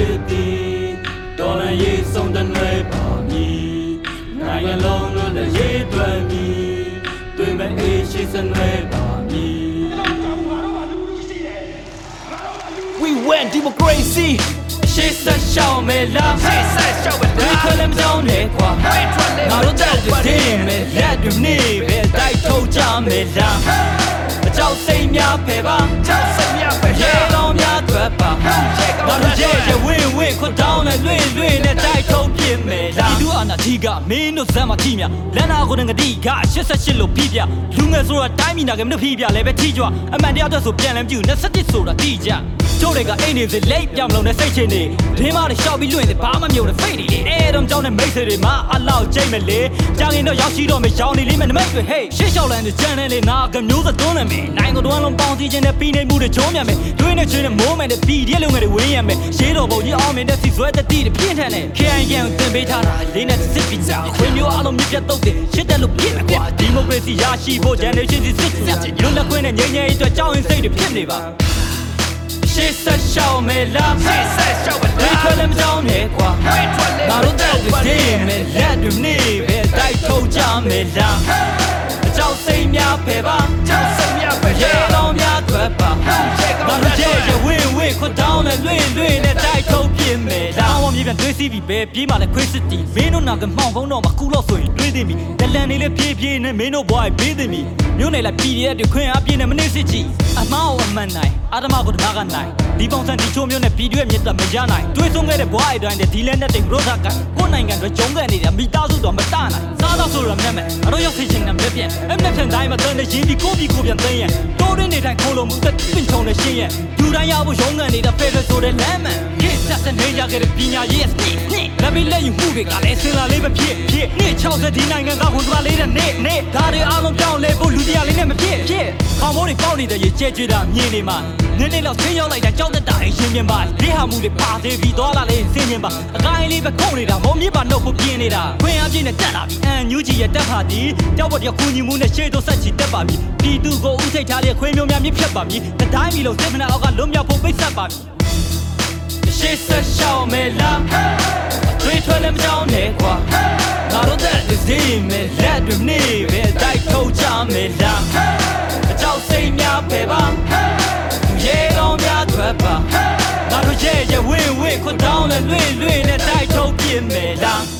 ဖြစ်သည်တော်လန်ရေးဆုံးတဲ့နှဲပါမည်နိုင်ငံလုံးလို့လည်းရေးတွယ်မည်တွေ့မဲ့အေးရှိစနှဲပါမည် We went democracy ရှေ့ဆက်ရှောင်းမယ်လားရှေ့ဆက်ရှောက်မယ်လားတွေထွက်လည်းမကြောင်းနဲ့ကွာတွေထွက်လည်းမငါတို့တက်ကြောက်ပါတနဲ့ည်မယ်လက်တွေနေပဲတိုက်ထုတ်ကြမယ်လားအကြောက်စိတ်များဖယ်ပါချောက်စိတ်များပဲရေကောင်းများထွက်ပါငါတို့ရဲ့ရဝင်းဝင်း ခွတ်တောင်းနဲ့လွင့်လွင့်နဲ့တိုက်ထုတ်ပြစ်မယ်လားဒီလူအာနာတိကမင်းတို့ဇက်မကြည့်မြလန်နာကိုငတိက88လို့ပြပြလူငယ်ဆိုတာတိုင်းပြည်နာကမလို့ပြပြလဲပဲထိကြွအမှန်တရားအတွက်ဆိုပြန်လဲမကြည့်27ဆိုတာတိကြ ကျိုးတွေကအိမ်နေစလိတ်ပြောင်းလုံးနဲ့စိတ်ချင်းနေဒင်းမတွေရှောက်ပြီးလွင့်နေဘာမှမမြုံနဲ့ဖိတ်နေလေအဲ့တော့ကြောင်းနဲ့မိတ်ဆွေတွေမှာအလောက်ကျိတ်မလေကြောင်ရင်တော့ရောက်ရှိတော့မယ်ရောင်းနေလိမ့်မယ်နမိတ်တွေဟေးရှေ့လျှောက်လန်းတဲ့ကြမ်းတဲ့လေနာကမျိုးစသွန်းနေမယ်နိုင်ကိုတွန်းလုံးပေါင်းစည်းခြင်းနဲ့ပြီးနေမှုတွေချုံးမြမယ်တွင်းနဲ့ချင်းနဲ့မိုးမယ်နဲ့ပြီးတဲ့လုံငယ်တွေဝင်းရမယ်ရှေးတော်ပုံကြီးအောင်မြင်တဲ့စီဆွဲတဲ့တီးတွေပြင်းထန်တဲ့ KIN ကိုတင်ပေးထားတာလေးနဲ့စစ်ပြီးကြခွေမျိုးအလုံးမြပြတ်တော့တယ်ရှစ်တက်လို့ပြင်းမယ်ကွာဒီမိုကရေစီရရှိဖို့ generation စီစစ်စစ်လွတ်လပ်ခွင့်နဲ့ငြိမ်းချမ်းရေးအတွက်ကြောင်းရင်စိတ်တွေဖြစ်နေပါ ရှေ့ဆက်ရှောင်းမယ်လားရှေ့ဆက်ရှောက်မယ်တွေလားထွက်လည်းမကြောင်းနဲ့ကွာတွေထွက်လည်းငါတို့တက်တည်မယ်လက်တွေနေပဲတိုက်ထုတ်ကြမယ်လားအကြောက်စိတ်များဖယ်ပါချောက်စိတ်များပဲရေကောင်းများထွက်ပါငါတို့ရဲ့ရဝင်းဝင်းခွတ်တောင်းနဲ့လွင့်လွင့်နဲ့တိုက်ထုတ်ပြစ်မယ်လားတောင်းဝမြေပြန်တွေးစီးပြီးပဲပြေးမှလည်းခွေးစစ်တီမင်းတို့နာကမှောင်ဖုံးတော့မကူတော့ဆိုရင်တွေးသိမိတလန်နေလေပြေးပြေးနဲ့မင်းတို့ဘွားဘေးသိမိမြို့နယ်လိုက် PDF တွေခွင့်အားပြင်းနေမနေစစ်ကြည့်အ မောက်အမှန်နိုင်အာဓမကိုတမကနိုင်ဒီပုံစံဒီချိုးမျိုးနဲ့ PDF မြစ်တာမရနိုင်တွေးဆုံးခဲ့တဲ့ဘွားအတိုင်းတဲ့ဒီလန်တဲ့ဘရိုဒါကကိုယ်နိုင်ငံတွေဂျုံခဲ့နေတဲ့မိသားစုတော်မတနိုင်စားတော့ဆိုတာမျက်မှန်အတော့ရောက်သိချင်တာမျက်ပြန်အမျက်ပြန်တိုင်းမှာတန်းနေရင်းဒီကိုပြီးကိုပြန်သိရင်တိုးရင်းနေတိုင်းခိုးလို့မှုသက်ပင်ချုံနေရှင်းရဲ့လူတိုင်းရဖို့ရုံးကန်နေတာဖေဖေဆိုတဲ့လမ်းမှန်ရစ်ဆက်စနေကြခဲ့တဲ့ပညာရေးစနစ်နှစ်လက်ပြီးလက်ယူမှုတွေကလည်းစင်လာလေးပဲဖြစ်ဖြစ်နှစ်60ဒီနိုင်ငံကဝန်ကလေးတဲ့နေ့နေ့ဒါတွေအားလုံးပြောင်းလဲဖို့လူတရားလေးနဲ့မဖြစ် ဖြစ်ခေါင်းမိုးတွေပေါက်နေတဲ့ရေကျဲကျွေးတာမြင်နေမှာနည်းနည်းလောက်ဆင်းရောက်လိုက်တာကြောက်တတ်တာရှင်းပြပါလေးဟာမှုတွေပါသေးပြီးတော့လာလေးစင်းချင်းပါအကိုင်းလေးပဲခုတ်နေတာမောမြစ်ပါနှုတ်ဖို့ပြင်းနေတာခွင့်အားပြင်းနဲ့တက်လာပြီအန်ညူကြီးရဲ့တက်ဟာဒီကြောက်ပေါ်တရခုညီမှုနဲ့ရှေ့တော့ဆက်ချီတက်ပါပြီပြည်သူကိုဥထိတ်ထားတဲ့ခွင့်မျိုးများမြစ်ဖြတ်ပါမည်တတိုင်းမီလုံးစစ်မနာအောက်ကလွတ်မြောက်ဖို့ပိတ်ဆက်ပါမည်ရှေ့ဆက်ရှောင်းမယ်လား တွေးထွက်လည်းမကြောက်နဲ့ကွာငါတို့တက်ဒီစီမဲ့လက်တွေနေပဲတိုက်ထုတ်ကြမယ်လားအကြောက်စိတ်များပဲပါရေတော်များထွက်ပါငါတို့ရဲ့ရဲ့ဝင်းဝင်းခွတောင်းလည်းလွင့်လွင့်နဲ့တိုက်ထုတ်ပြမယ်လား